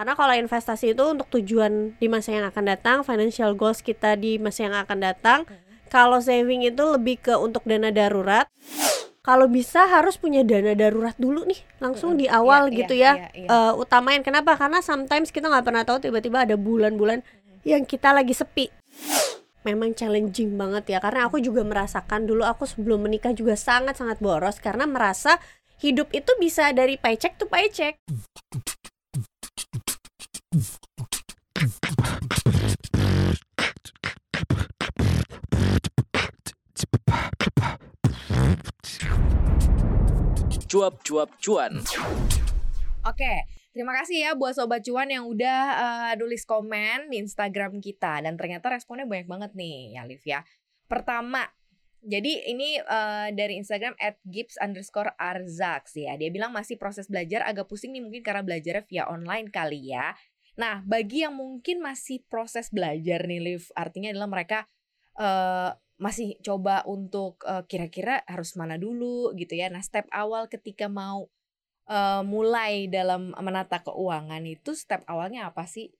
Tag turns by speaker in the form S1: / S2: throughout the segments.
S1: Karena kalau investasi itu untuk tujuan di masa yang akan datang, financial goals kita di masa yang akan datang. Kalau saving itu lebih ke untuk dana darurat. Kalau bisa harus punya dana darurat dulu nih, langsung di awal
S2: Iya,
S1: gitu
S2: iya,
S1: ya.
S2: iya, iya.
S1: Eh, utamain kenapa? Karena sometimes kita nggak pernah tahu tiba-tiba ada bulan-bulan yang kita lagi sepi. Memang challenging banget ya, karena aku juga merasakan dulu aku sebelum menikah juga sangat-sangat boros karena merasa hidup itu bisa dari paycheck to paycheck.
S3: Cuap-cuap cuan.
S2: Oke, terima kasih ya buat sobat cuan yang udah eh, nulis komen di Instagram kita dan ternyata responnya banyak banget nih ya Liv ya. Pertama, jadi ini eh, dari Instagram @gibbs underscore ya. Dia bilang masih proses belajar agak pusing nih mungkin karena belajarnya via online kali ya. Nah, bagi yang mungkin masih proses belajar nih Liv, artinya adalah mereka eh masih coba untuk eh, kira-kira harus mana dulu gitu ya. Nah, step awal ketika mau eh, mulai dalam menata keuangan itu step awalnya apa sih?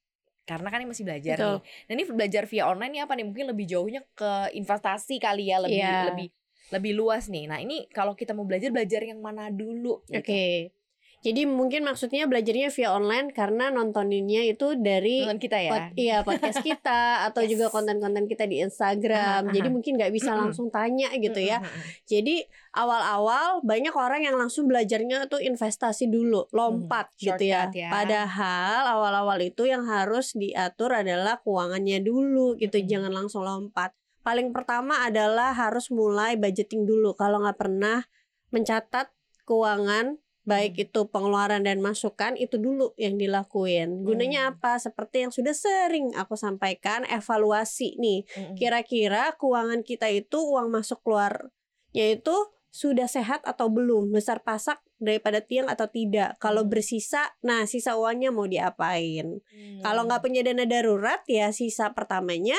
S2: Karena kan ini masih belajar
S1: Betul.
S2: nih. Nah, ini belajar via online nih apa nih? Mungkin lebih jauhnya ke investasi kali ya, lebih
S1: Iya.
S2: lebih lebih luas nih. Nah, ini kalau kita mau belajar belajar yang mana dulu? gitu.
S1: Oke. Jadi mungkin maksudnya belajarnya via online karena nontoninnya itu dari
S2: Nonton kita ya.
S1: pod- iya podcast kita atau
S2: Yes.
S1: juga konten-konten kita di Instagram.
S2: Aha,
S1: Jadi
S2: aha.
S1: mungkin nggak bisa langsung tanya gitu ya. Jadi awal-awal banyak orang yang langsung belajarnya tuh investasi dulu, lompat gitu ya.
S2: ya.
S1: Padahal awal-awal itu yang harus diatur adalah keuangannya dulu gitu,
S2: Mm-mm.
S1: jangan langsung lompat. Paling pertama adalah harus mulai budgeting dulu. Kalau nggak pernah mencatat keuangan baik itu pengeluaran dan masukan itu dulu yang dilakuin. Gunanya
S2: Hmm.
S1: apa? Seperti yang sudah sering aku sampaikan, evaluasi nih
S2: Mm, mm.
S1: kira-kira keuangan kita itu uang masuk keluarnya itu sudah sehat atau belum besar pasak daripada tiang atau tidak kalau
S2: Hmm.
S1: bersisa nah sisa uangnya mau diapain
S2: Hmm.
S1: kalau nggak punya dana darurat ya sisa pertamanya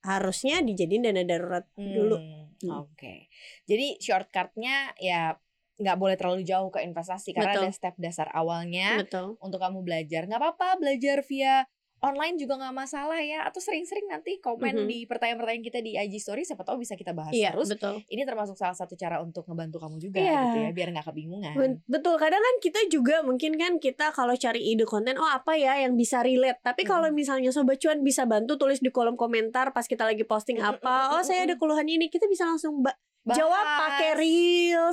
S1: harusnya dijadiin dana darurat dulu
S2: Hmm,
S1: Hmm.
S2: Oke. Jadi shortcutnya ya nggak boleh terlalu jauh ke investasi karena
S1: Betul.
S2: ada step dasar awalnya
S1: betul
S2: untuk kamu belajar. Nggak apa-apa belajar via online juga nggak masalah ya. Atau sering-sering nanti komen
S1: Mhm.
S2: di pertanyaan-pertanyaan kita di IG Story. Siapa tahu bisa kita bahas
S1: iya
S2: terus.
S1: betul
S2: Ini termasuk salah satu cara untuk ngebantu kamu juga
S1: Iya.
S2: gitu ya, biar nggak kebingungan.
S1: Betul kadang kan kita juga mungkin kan kita kalau cari ide konten oh apa ya yang bisa relate tapi kalau
S2: Mm-mm.
S1: misalnya sobat cuan bisa bantu tulis di kolom komentar pas kita lagi posting apa oh saya ada keluhan ini kita bisa langsung ba-
S2: Bahas.
S1: jawab pakai reels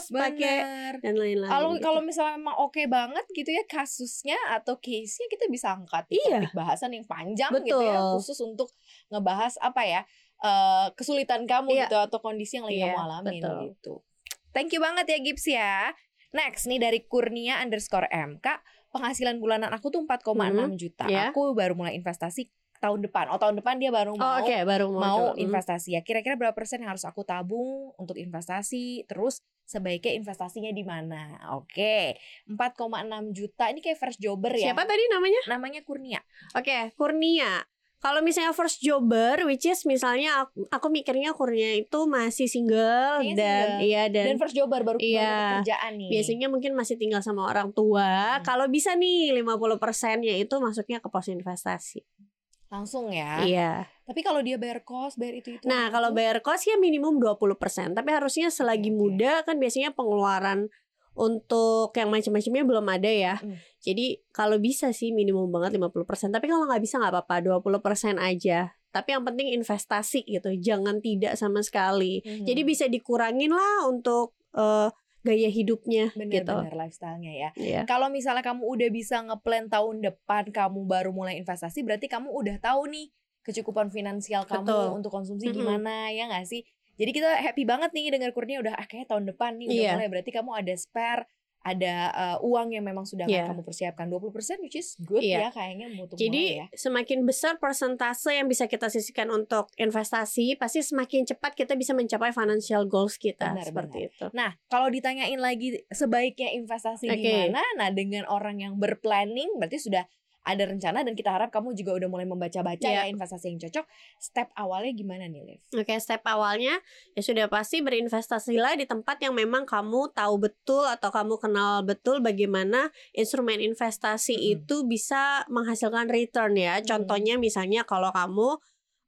S1: pakai
S2: Bener.
S1: dan lain-lain
S2: Kalau
S1: gitu.
S2: kalau misalnya memang oke banget gitu ya kasusnya atau case-nya kita bisa angkat di
S1: Iya.
S2: topik bahasan yang panjang gitu ya
S1: Betul.
S2: khusus untuk ngebahas apa ya eh, kesulitan kamu
S1: Iya.
S2: gitu atau kondisi yang lagi
S1: Iya,
S2: kamu alamin
S1: betul.
S2: gitu. Thank you banget ya Gibbs ya. Next nih dari Kurnia underscore M Kak penghasilan bulanan aku tuh 4,6 juta.
S1: Iya.
S2: Aku baru mulai investasi tahun depan. Oh tahun depan dia baru
S1: oh
S2: mau
S1: oke baru mau,
S2: mau
S1: coba. Hmm.
S2: investasi ya kira-kira berapa persen yang harus aku tabung untuk investasi terus sebaiknya investasinya di mana? Oke 4,6 juta. Ini kayak first jobber ya?
S1: Siapa tadi namanya?
S2: Namanya Kurnia.
S1: Oke Kurnia. Kalau misalnya first jobber which is misalnya aku, aku mikirnya Kurnia itu masih single
S2: Kayaknya
S1: dan
S2: single.
S1: iya dan,
S2: dan, first jobber baru,
S1: iya.
S2: kerjaan nih.
S1: Biasanya mungkin masih tinggal sama orang tua.
S2: Hmm.
S1: kalau bisa nih 50 persennya itu masuknya ke pos investasi
S2: langsung ya
S1: iya
S2: tapi kalau dia bayar kos bayar itu itu
S1: Nah, kalau bayar kos ya minimum 20%, tapi harusnya selagi
S2: oke.
S1: muda kan biasanya pengeluaran untuk yang macam-macamnya belum ada ya.
S2: Mm.
S1: Jadi kalau bisa sih minimum banget 50%, tapi kalau nggak bisa nggak apa-apa, 20% aja. Tapi yang penting investasi gitu, jangan tidak sama sekali.
S2: Mhm.
S1: Jadi bisa dikurangin lah untuk eh, gaya hidupnya gitu.
S2: bener-bener lifestyle-nya ya
S1: Iya.
S2: kalau misalnya kamu udah bisa ngeplan tahun depan kamu baru mulai investasi berarti kamu udah tahu nih kecukupan finansial kamu
S1: Betul.
S2: untuk konsumsi
S1: Mm-mm.
S2: gimana ya nggak sih jadi kita happy banget nih dengar Kurnia udah ah kayaknya tahun depan nih udah
S1: Iya.
S2: mulai berarti kamu ada spare ada uh, uang yang memang sudah
S1: Iya.
S2: kamu persiapkan 20% which is good
S1: Iya.
S2: ya kayaknya untuk
S1: Jadi
S2: ya
S1: semakin besar persentase yang bisa kita sisihkan untuk investasi, pasti semakin cepat kita bisa mencapai financial goals kita
S2: Benar,
S1: seperti itu.
S2: Nah, kalau ditanyain lagi sebaiknya investasi di
S1: Oke.
S2: mana? Nah, dengan orang yang berplanning berarti sudah ada rencana dan kita harap kamu juga udah mulai membaca-baca
S1: Iya.
S2: ya investasi yang cocok. Step awalnya gimana nih, Liv?
S1: Oke, step awalnya ya sudah pasti berinvestasilah di tempat yang memang kamu tahu betul atau kamu kenal betul bagaimana instrumen investasi
S2: Mm-mm.
S1: itu bisa menghasilkan return ya.
S2: Mm.
S1: Contohnya misalnya kalau kamu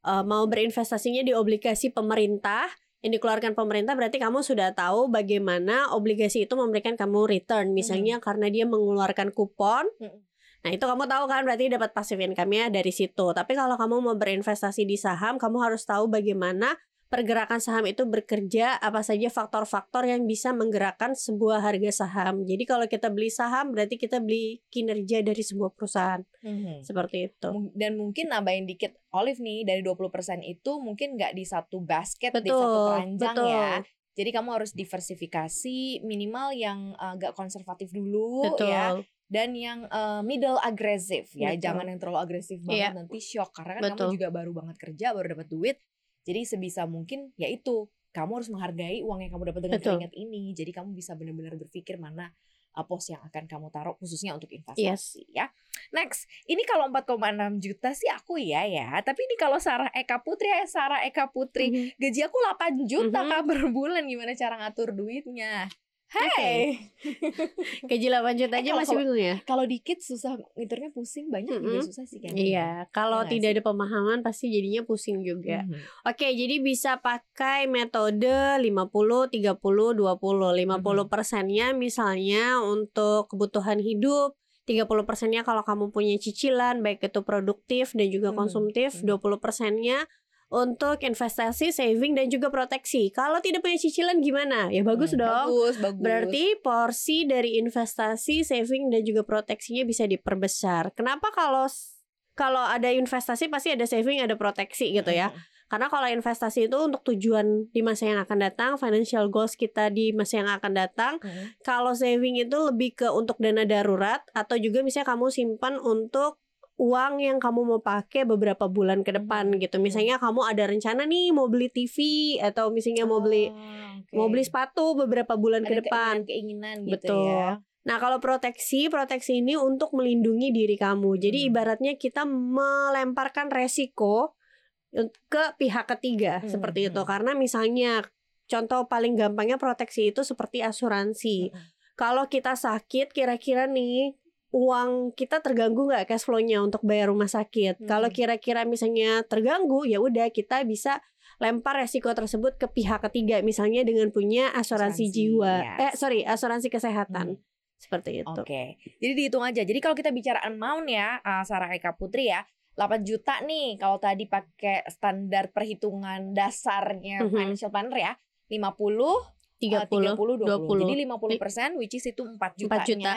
S1: eh, mau berinvestasinya di obligasi pemerintah yang dikeluarkan pemerintah berarti kamu sudah tahu bagaimana obligasi itu memberikan kamu return. Misalnya karena dia mengeluarkan kupon
S2: Mm-mm.
S1: Nah itu kamu tahu kan berarti dapat passive income-nya dari situ. Tapi kalau kamu mau berinvestasi di saham, kamu harus tahu bagaimana pergerakan saham itu bekerja, apa saja faktor-faktor yang bisa menggerakkan sebuah harga saham. Jadi kalau kita beli saham berarti kita beli kinerja dari sebuah perusahaan.
S2: Mhm.
S1: Seperti itu.
S2: Dan mungkin nambahin dikit Olive nih dari 20% itu mungkin nggak di satu basket, di satu
S1: Betul,
S2: keranjang
S1: betul.
S2: ya. Jadi kamu harus diversifikasi minimal yang agak konservatif dulu
S1: Betul.
S2: ya dan yang uh, middle agresif ya.
S1: Betul.
S2: Jangan yang terlalu agresif banget
S1: Iya.
S2: nanti shock karena kan
S1: Betul.
S2: kamu juga baru banget kerja, baru dapat duit. Jadi sebisa mungkin ya itu kamu harus menghargai uang yang kamu dapat dengan
S1: Betul.
S2: keringat ini. Jadi kamu bisa benar-benar berpikir mana uh, pos yang akan kamu taruh khususnya untuk
S1: Yes.
S2: investasi ya. Next, ini kalau 4,6 juta sih aku ya ya. Tapi ini kalau Sarah Eka Putri ya Sarah Eka Putri
S1: Mhm.
S2: gaji aku 8 juta
S1: Mhm.
S2: kak per bulan gimana cara ngatur duitnya? Hey,
S1: Gaji 8 juta
S2: Eh,
S1: aja
S2: kalau-
S1: masih bingung ya?
S2: kalau dikit susah ngiturnya pusing, banyak juga
S1: Mhm.
S2: susah sih kan.
S1: Iya, kalau
S2: nggak
S1: tidak
S2: sih?
S1: ada pemahaman pasti jadinya pusing juga.
S2: Mhm.
S1: Oke, jadi bisa pakai metode 50 30 20. 50 persennya misalnya untuk kebutuhan hidup, 30 persennya kalau kamu punya cicilan baik itu produktif dan juga
S2: Mhm,
S1: konsumtif,
S2: mhm.
S1: 20 persennya untuk investasi, saving dan juga proteksi. Kalau tidak punya cicilan gimana? Ya bagus
S2: Hmm,
S1: dong.
S2: Bagus, bagus.
S1: Berarti porsi dari investasi, saving dan juga proteksinya bisa diperbesar. Kenapa kalau kalau ada investasi pasti ada saving, ada proteksi gitu ya?
S2: Mhm.
S1: Karena kalau investasi itu untuk tujuan di masa yang akan datang, financial goals kita di masa yang akan datang.
S2: Mhm.
S1: Kalau saving itu lebih ke untuk dana darurat atau juga misalnya kamu simpan untuk uang yang kamu mau pakai beberapa bulan ke depan
S2: Mhm.
S1: gitu. Misalnya kamu ada rencana nih mau beli TV atau misalnya mau beli
S2: Ah, oke.
S1: mau beli sepatu beberapa bulan ke
S2: Ada
S1: depan.
S2: keinginan-keinginan gitu
S1: Betul.
S2: ya.
S1: Nah, kalau proteksi, proteksi ini untuk melindungi diri kamu. Jadi
S2: Hmm.
S1: ibaratnya kita melemparkan resiko ke pihak ketiga
S2: Hmm,
S1: seperti itu.
S2: hmm.
S1: Karena misalnya contoh paling gampangnya proteksi itu seperti asuransi.
S2: Mhm.
S1: Kalau kita sakit kira-kira nih uang kita terganggu nggak cash flow-nya untuk bayar rumah sakit.
S2: Hmm.
S1: Kalau kira-kira misalnya terganggu ya udah kita bisa lempar resiko tersebut ke pihak ketiga misalnya dengan punya asuransi,
S2: Asuransi,
S1: jiwa.
S2: yes.
S1: Eh sorry, asuransi kesehatan.
S2: Hmm.
S1: Seperti itu.
S2: Oke, jadi dihitung aja. Jadi kalau kita bicara amount ya, uh, Sarah Eka Putri ya, 8 juta nih. Kalau tadi pakai standar perhitungan dasarnya
S1: Mhm.
S2: financial planner ya, 50,
S1: 30,
S2: 30, 20.
S1: 20.
S2: Jadi 50% which is itu 4 jutanya.
S1: 4 juta.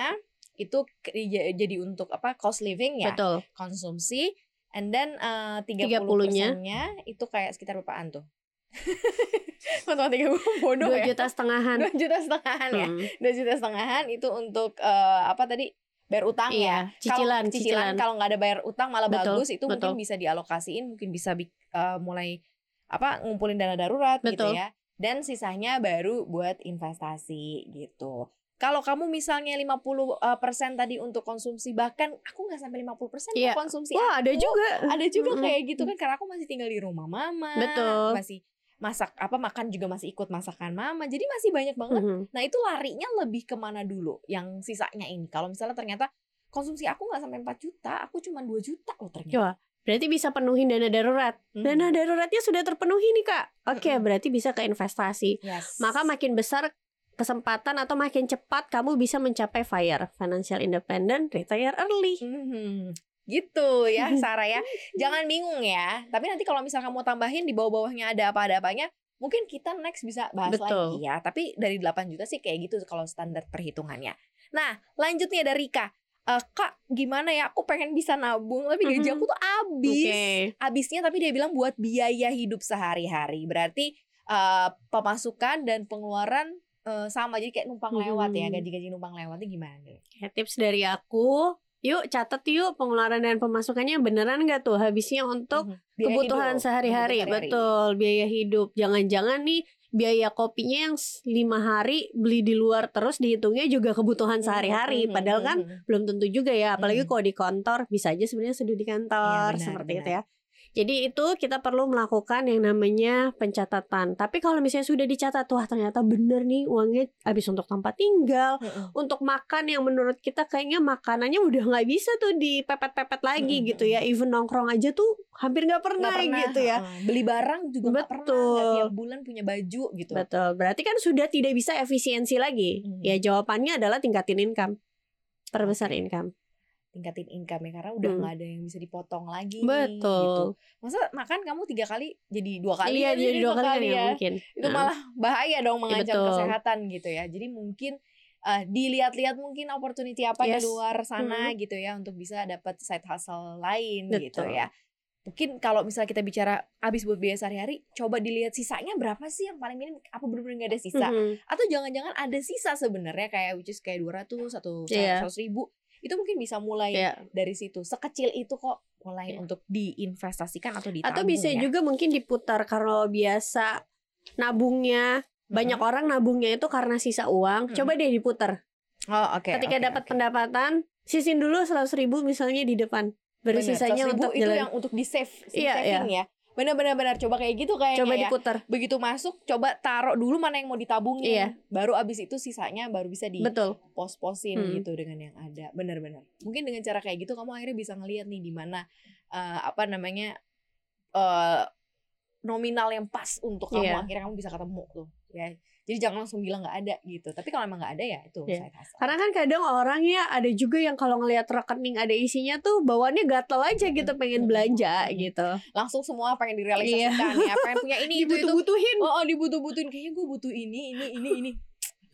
S2: Itu ja- jadi untuk apa? Cost living ya,
S1: Betul.
S2: konsumsi. And then uh, 30
S1: 30-nya.
S2: persennya itu kayak sekitar berapaan tuh? Matematika gue bodoh
S1: Dua
S2: ya.
S1: juta setengahan.
S2: 2 juta setengahan ya
S1: Hmm.
S2: dua juta setengahan itu untuk eh, apa tadi bayar utang
S1: Iya,
S2: ya
S1: cicilan,
S2: kalau,
S1: cicilan.
S2: kalau nggak ada bayar utang malah
S1: Betul,
S2: bagus itu mungkin
S1: betul.
S2: bisa dialokasiin mungkin bisa bi- eh, mulai apa ngumpulin dana darurat gitu
S1: Betul.
S2: ya dan sisanya baru buat investasi gitu kalau kamu misalnya 50% eh, persen tadi untuk konsumsi bahkan aku nggak sampai 50% persen
S1: Iya.
S2: konsumsi
S1: Wah, ada
S2: aku.
S1: juga.
S2: ada juga
S1: Mm-mm.
S2: kayak gitu kan karena aku masih tinggal di rumah mama
S1: Betul.
S2: masih masak apa makan juga masih ikut masakan mama jadi masih banyak banget
S1: Mhm.
S2: Nah itu larinya lebih ke mana dulu yang sisanya ini. Kalau misalnya ternyata konsumsi aku nggak sampai 4 juta, aku cuma 2 juta loh ternyata.
S1: Wah, Berarti bisa penuhin dana darurat.
S2: Hmm.
S1: Dana daruratnya sudah terpenuhi nih, Kak. Oke,
S2: Mm-mm.
S1: berarti bisa ke investasi.
S2: Yes.
S1: Maka makin besar kesempatan atau makin cepat kamu bisa mencapai FIRE, financial independent, retire early.
S2: Mhm. Gitu ya Sarah ya. Jangan bingung ya. Tapi nanti kalau misalnya kamu tambahin di bawah-bawahnya ada apa ada apanya, mungkin kita next bisa bahas
S1: Betul.
S2: lagi ya. Tapi dari 8 juta sih kayak gitu kalau standar perhitungannya. Nah, lanjutnya dari Rika. Eh, Kak, gimana ya? Aku pengen bisa nabung, tapi gaji
S1: Mhm.
S2: aku tuh habis. Habisnya tapi dia bilang buat biaya hidup sehari-hari berarti eh, pemasukan dan pengeluaran eh, sama jadi kayak numpang lewat ya
S1: Hmm.
S2: gaji-gaji numpang lewatnya gimana
S1: Ya, tips dari aku, yuk catat yuk pengeluaran dan pemasukannya beneran nggak tuh habisnya untuk.
S2: Biaya
S1: kebutuhan sehari-hari
S2: kebutuhan
S1: betul biaya hidup jangan-jangan nih biaya kopinya yang lima hari beli di luar terus dihitungnya juga kebutuhan sehari-hari
S2: Mhm,
S1: padahal kan
S2: mhm.
S1: belum tentu juga ya apalagi kalau di kantor bisa aja sebenarnya seduh di kantor
S2: Iya, benar,
S1: seperti itu
S2: benar.
S1: ya jadi itu kita perlu melakukan yang namanya pencatatan. Tapi kalau misalnya sudah dicatat wah ternyata bener nih uangnya habis untuk tempat tinggal
S2: Mhm.
S1: untuk makan yang menurut kita kayaknya makanannya udah nggak bisa tuh dipepet-pepet lagi
S2: Mm-mm.
S1: gitu ya. Even nongkrong aja tuh hampir nggak pernah,
S2: pernah,
S1: gitu ya.
S2: beli barang juga nggak pernah
S1: Betul.
S2: tiap bulan punya baju gitu.
S1: Betul. Berarti kan sudah tidak bisa efisiensi lagi.
S2: Hmm.
S1: ya jawabannya adalah tingkatin income. Perbesar income
S2: tingkatin income ya karena udah
S1: Hmm.
S2: nggak ada yang bisa dipotong lagi gitu.
S1: betul
S2: masa makan kamu tiga kali jadi dua kali
S1: iya
S2: ya,
S1: jadi dua kali kan nggak
S2: ya
S1: mungkin
S2: itu
S1: Nah,
S2: malah bahaya dong mengancam
S1: betul.
S2: kesehatan gitu ya jadi mungkin eh, dilihat-lihat mungkin opportunity apa
S1: Yes.
S2: di luar sana gitu ya untuk bisa dapat side hustle lain gitu
S1: Betul.
S2: ya mungkin kalau misalnya kita bicara habis buat biaya sehari-hari coba dilihat sisanya berapa sih yang paling minim apa benar-benar nggak ada sisa
S1: mhm.
S2: atau jangan-jangan ada sisa sebenarnya kayak which is kayak 200 atau
S1: Iya.
S2: 100 ribu itu mungkin bisa mulai
S1: Iya.
S2: dari situ sekecil itu kok mulai
S1: Iya.
S2: untuk diinvestasikan atau ditabung
S1: atau bisa
S2: ya.
S1: juga mungkin diputar kalau biasa nabungnya banyak
S2: Mhm.
S1: orang nabungnya itu karena sisa uang
S2: Mhm.
S1: coba dia diputar
S2: oh oke
S1: ketika
S2: oke,
S1: dapat
S2: oke.
S1: pendapatan sisin dulu seratus ribu misalnya di depan baru
S2: Bener,
S1: sisanya
S2: 100.000
S1: untuk
S2: itu
S1: jalan
S2: yang untuk di save
S1: Iya,
S2: saving ya benar-benar benar coba kayak gitu kayaknya
S1: coba
S2: ya.
S1: diputar.
S2: Begitu masuk coba taruh dulu mana yang mau ditabungin.
S1: Iya.
S2: baru abis itu sisanya baru bisa di
S1: betul.
S2: pos-posin
S1: Hmm.
S2: gitu dengan yang ada. Benar-benar mungkin dengan cara kayak gitu kamu akhirnya bisa ngelihat nih di mana eh, apa namanya eh nominal yang pas untuk kamu.
S1: Iya.
S2: akhirnya kamu bisa ketemu tuh ya jadi jangan langsung bilang nggak ada gitu. Tapi kalau emang nggak ada ya itu
S1: Iya.
S2: side hustle.
S1: karena kan kadang orang ya ada juga yang kalau ngelihat rekening ada isinya tuh bawaannya gatel aja gitu pengen belanja gitu.
S2: Langsung semua pengen direalisasikan ya. Pengen punya ini itu itu.
S1: Dibutuh-butuhin.
S2: Oh, oh dibutuh-butuhin. Kayaknya gue butuh ini ini ini ini.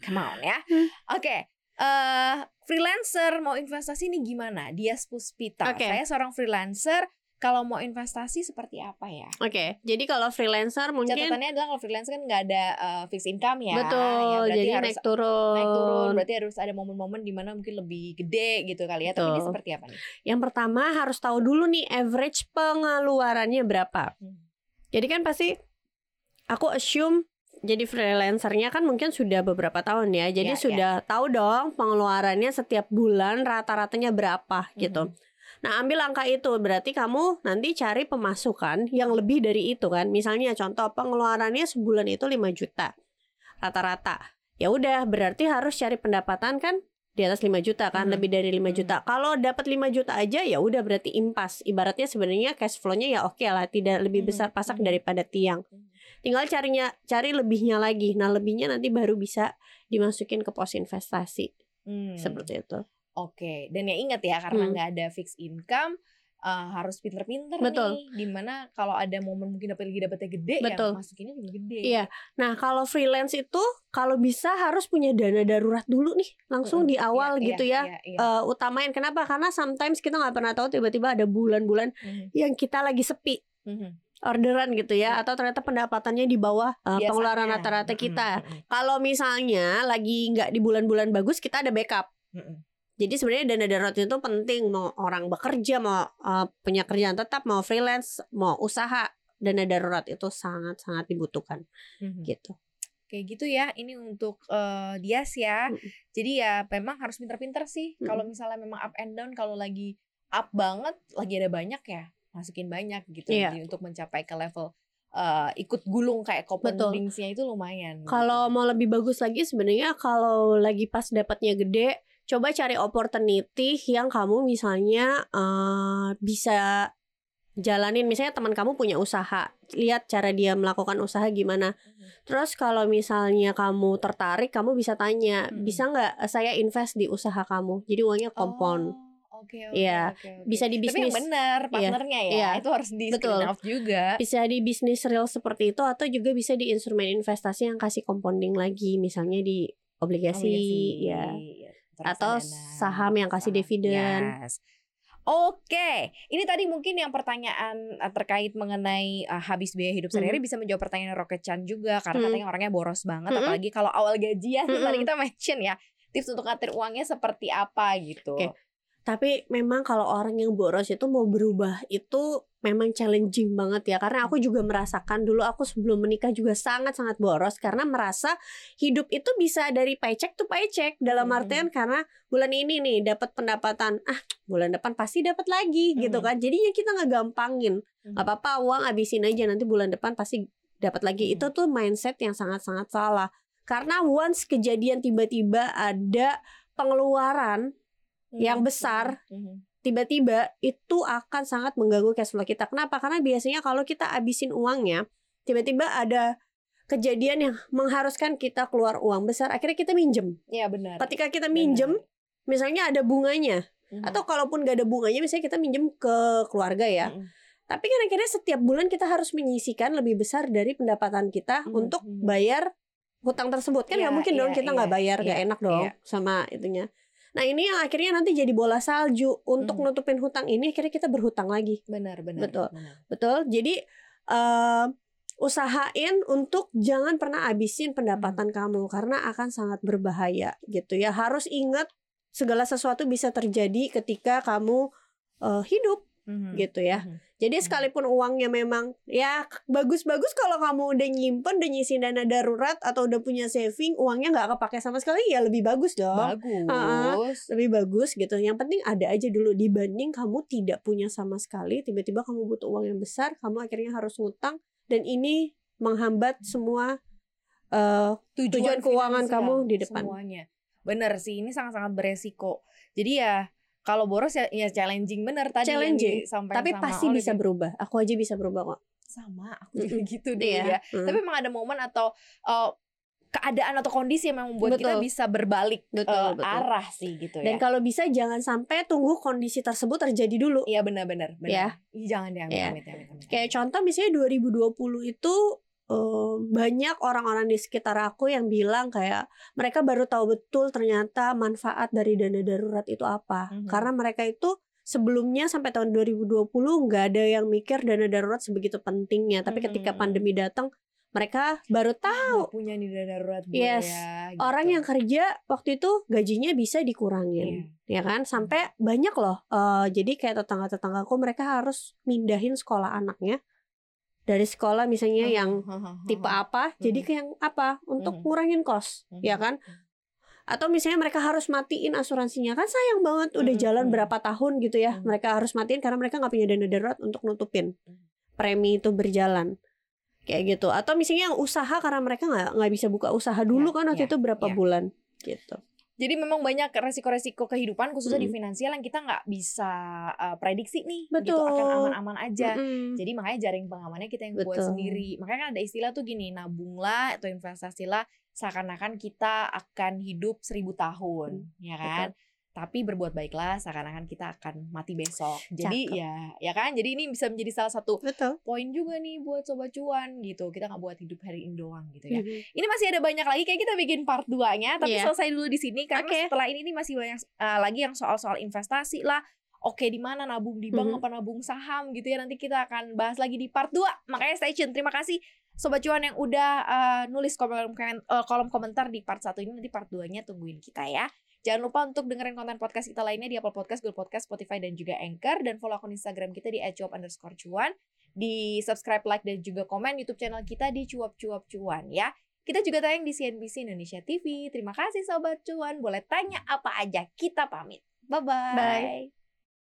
S2: Come on ya.
S1: Hmm.
S2: oke eh freelancer mau investasi ini gimana? Dias Puspita.
S1: Oke.
S2: saya seorang freelancer kalau mau investasi seperti apa ya
S1: oke jadi kalau freelancer mungkin
S2: catatannya adalah kalau freelancer kan nggak ada eh, fixed income ya
S1: betul
S2: ya,
S1: jadi
S2: harus
S1: naik turun
S2: naik turun berarti harus ada momen-momen di mana mungkin lebih gede gitu kali ya tapi ini
S1: Betul.
S2: seperti apa nih
S1: Yang pertama harus tahu dulu nih average pengeluarannya berapa.
S2: Hmm.
S1: Jadi kan pasti aku assume jadi freelancernya kan mungkin sudah beberapa tahun ya. Jadi
S2: Ya,
S1: sudah tahu dong pengeluarannya setiap bulan rata-ratanya berapa gitu. Nah, ambil angka itu berarti kamu nanti cari pemasukan yang lebih dari itu kan. Misalnya contoh pengeluarannya sebulan itu 5 juta rata-rata. Ya udah berarti harus cari pendapatan kan di atas 5 juta kan,
S2: Mhm.
S1: lebih dari 5
S2: Mhm.
S1: juta. Kalau dapat 5 juta aja ya udah berarti impas. Ibaratnya sebenarnya cash flow-nya ya oke lah, tidak lebih
S2: Mhm.
S1: besar pasak
S2: Mhm.
S1: daripada tiang. Tinggal carinya cari lebihnya lagi. Nah, lebihnya nanti baru bisa dimasukin ke pos investasi
S2: Hmm.
S1: seperti itu.
S2: Oke, dan ya ingat ya karena
S1: Hmm.
S2: nggak ada fixed income uh, harus pinter-pinter
S1: Betul.
S2: nih. Di mana kalau ada momen mungkin dapat lagi dapatnya gede
S1: Betul.
S2: ya masukinnya juga gede.
S1: Iya. Nah, kalau freelance itu kalau bisa harus punya dana darurat dulu nih, langsung
S2: Mm-mm.
S1: di awal
S2: Iya,
S1: gitu
S2: iya,
S1: ya.
S2: iya, iya.
S1: Eh, utamain kenapa? Karena sometimes kita nggak pernah tahu tiba-tiba ada bulan-bulan
S2: Mhm,
S1: yang kita lagi sepi
S2: mhm.
S1: orderan gitu ya,
S2: Iya.
S1: atau ternyata pendapatannya di bawah
S2: Biasanya.
S1: pengeluaran rata-rata kita.
S2: mhm,
S1: Kalau misalnya lagi nggak di bulan-bulan bagus, kita ada backup.
S2: mhm.
S1: Jadi sebenarnya dana darurat itu penting mau orang bekerja mau eh, punya kerjaan tetap mau freelance mau usaha dana darurat itu sangat-sangat dibutuhkan
S2: Mhm.
S1: gitu.
S2: Kayak gitu ya. Ini untuk uh, Dias ya.
S1: Mm-mm.
S2: Jadi ya memang harus pinter-pinter sih.
S1: Mm-mm.
S2: Kalau misalnya memang up and down, kalau lagi up banget, lagi ada banyak ya masukin banyak gitu.
S1: Iya.
S2: Jadi untuk mencapai ke level uh, ikut gulung kayak Copen
S1: Betul.
S2: Itu lumayan. gitu.
S1: Kalau mau lebih bagus lagi sebenarnya kalau lagi pas dapatnya gede, coba cari opportunity yang kamu misalnya eh, bisa jalanin misalnya teman kamu punya usaha, lihat cara dia melakukan usaha gimana.
S2: Mhm.
S1: Terus kalau misalnya kamu tertarik, kamu bisa tanya,
S2: Mm-mm.
S1: bisa nggak eh, saya invest di usaha kamu? Jadi uangnya kompon.
S2: Oh, Oke, oke,
S1: Iya.
S2: oke, oke.
S1: Bisa di
S2: Tapi
S1: bisnis.
S2: yang benar partnernya ya.
S1: iya.
S2: Itu harus di
S1: Betul.
S2: out juga.
S1: Bisa di bisnis real seperti itu atau juga bisa di instrumen investasi yang kasih compounding lagi, misalnya di obligasi, ya. Atau saham yang kasih
S2: saham.
S1: dividen.
S2: Yes. Oke, ini tadi mungkin yang pertanyaan uh, terkait mengenai uh, habis biaya hidup sehari-hari bisa menjawab pertanyaan Rocket Chan juga karena
S1: Hmm.
S2: katanya orangnya boros banget
S1: Mm-mm.
S2: apalagi kalau awal gajian
S1: Mm-mm.
S2: tadi kita mention ya tips untuk ngatur uangnya seperti apa gitu.
S1: Oke. Tapi memang kalau orang yang boros itu mau berubah itu memang challenging banget ya karena aku juga merasakan dulu aku sebelum menikah juga sangat-sangat boros karena merasa hidup itu bisa dari paycheck to paycheck dalam
S2: Hmm.
S1: artian karena bulan ini nih dapat pendapatan ah bulan depan pasti dapat lagi gitu
S2: Hmm.
S1: kan jadinya kita nggak gampangin
S2: Hmm.
S1: apa-apa uang habisin aja nanti bulan depan pasti dapat lagi
S2: Hmm.
S1: itu tuh mindset yang sangat-sangat salah karena once kejadian tiba-tiba ada pengeluaran yang
S2: Hmm.
S1: besar
S2: Hmm.
S1: tiba-tiba itu akan sangat mengganggu cash flow kita. Kenapa? Karena biasanya kalau kita habisin uangnya, tiba-tiba ada kejadian yang mengharuskan kita keluar uang besar, akhirnya kita minjem.
S2: Iya benar.
S1: Ketika kita
S2: Benar.
S1: minjem, misalnya ada bunganya,
S2: Mhm.
S1: atau kalaupun gak ada bunganya, misalnya kita minjem ke keluarga ya.
S2: Mhm.
S1: Tapi kan akhirnya setiap bulan kita harus menyisikan lebih besar dari pendapatan kita
S2: Mhm,
S1: untuk
S2: mhm.
S1: bayar hutang tersebut. Kan
S2: Iya,
S1: nggak mungkin dong
S2: iya,
S1: kita nggak
S2: iya,
S1: bayar, nggak
S2: iya,
S1: enak dong
S2: iya.
S1: sama itunya. Nah ini yang akhirnya nanti jadi bola salju untuk
S2: Mhm.
S1: nutupin hutang ini akhirnya kita berhutang lagi.
S2: Benar, benar.
S1: Betul.
S2: benar.
S1: Betul. Jadi eh usahain untuk jangan pernah habisin pendapatan kamu karena akan sangat berbahaya gitu ya. Harus ingat segala sesuatu bisa terjadi ketika kamu eh, hidup
S2: Mhm.
S1: gitu ya.
S2: Mhm.
S1: Jadi
S2: Mhm.
S1: sekalipun uangnya memang ya bagus-bagus kalau kamu udah nyimpen, udah nyisiin dana darurat atau udah punya saving, uangnya nggak kepake sama sekali ya lebih bagus dong.
S2: Bagus.
S1: lebih bagus gitu. Yang penting ada aja dulu dibanding kamu tidak punya sama sekali, tiba-tiba kamu butuh uang yang besar, kamu akhirnya harus ngutang dan ini menghambat semua eh, Tujuan keuangan
S2: finansial,
S1: kamu di depan.
S2: Semuanya. Bener sih, ini sangat-sangat beresiko. Jadi ya kalau boros ya, ya challenging bener tadi yang
S1: Challenging,
S2: disampaikan
S1: tapi
S2: sama
S1: pasti bisa
S2: ya.
S1: berubah. Aku aja bisa berubah kok.
S2: sama aku juga gitu dulu
S1: Iya.
S2: ya.
S1: Mm.
S2: Tapi memang ada momen atau uh, keadaan atau kondisi yang memang membuat kita
S1: Betul.
S2: bisa berbalik
S1: Betul,
S2: uh,
S1: betul.
S2: arah sih gitu
S1: Dan
S2: ya.
S1: kalau bisa jangan sampai tunggu kondisi tersebut terjadi dulu.
S2: Iya benar-benar.
S1: Ya.
S2: Jangan deh amit,
S1: Iya.
S2: amit, amit, amit.
S1: Kayak contoh misalnya 2020 itu eh, banyak orang-orang di sekitar aku yang bilang kayak mereka baru tahu betul ternyata manfaat dari dana darurat itu apa.
S2: Mhm.
S1: Karena mereka itu sebelumnya sampai tahun 2020 nggak ada yang mikir dana darurat sebegitu pentingnya. Tapi ketika
S2: Mhm.
S1: pandemi datang mereka baru tahu
S2: Nggak punya nih dana darurat
S1: Yes.
S2: ya. gitu.
S1: orang yang kerja waktu itu gajinya bisa dikurangin. Ya kan? Sampai banyak loh. eh, jadi kayak tetangga-tetanggaku mereka harus mindahin sekolah anaknya dari sekolah misalnya yang tipe apa jadi ke yang apa untuk ngurangin kos ya kan? atau misalnya mereka harus matiin asuransinya kan sayang banget udah jalan berapa tahun gitu ya mereka harus matiin karena mereka nggak punya dana darurat untuk nutupin. Premi itu berjalan kayak gitu. Atau misalnya yang usaha karena mereka nggak nggak bisa buka usaha dulu
S2: Ya,
S1: kan waktu
S2: ya,
S1: itu berapa
S2: ya.
S1: bulan gitu
S2: Jadi memang banyak resiko-resiko kehidupan khususnya di
S1: Mm.
S2: finansial yang kita nggak bisa uh, prediksi nih gitu
S1: Betul.
S2: akan aman-aman aja.
S1: Mm-mm.
S2: Jadi makanya jaring pengamannya kita yang buat
S1: Betul.
S2: sendiri. Makanya kan ada istilah tuh gini, nabunglah atau investasilah seakan-akan kita akan hidup seribu tahun, ya kan? Tapi berbuat baiklah seakan-akan kita akan mati besok. Jadi
S1: Cakep.
S2: ya, ya kan? Jadi ini bisa menjadi salah satu
S1: betul
S2: poin juga nih buat sobat cuan gitu. Kita nggak buat hidup hari ini doang gitu ya.
S1: Mhm.
S2: Ini masih ada banyak lagi kayak kita bikin part 2-nya tapi
S1: Iya.
S2: selesai dulu di sini karena
S1: Oke.
S2: setelah ini nih masih banyak uh, lagi yang soal-soal investasi lah. Oke, di mana nabung di bank
S1: Mhm.
S2: apa nabung saham gitu ya. Nanti kita akan bahas lagi di part 2. Makanya stay tune. Terima kasih sobat cuan yang udah uh, nulis kolom uh, kolom komentar di part 1 ini nanti part 2-nya tungguin kita ya. Jangan lupa untuk dengerin konten podcast kita lainnya di Apple Podcast, Google Podcast, Spotify, dan juga Anchor. Dan follow akun Instagram kita di @cuap underscore cuan. Di subscribe, like, dan juga komen YouTube channel kita di cuap cuap cuan ya. Kita juga tayang di CNBC Indonesia TV. Terima kasih Sobat Cuan. Boleh tanya apa aja. Kita pamit. Bye-bye.
S1: Bye.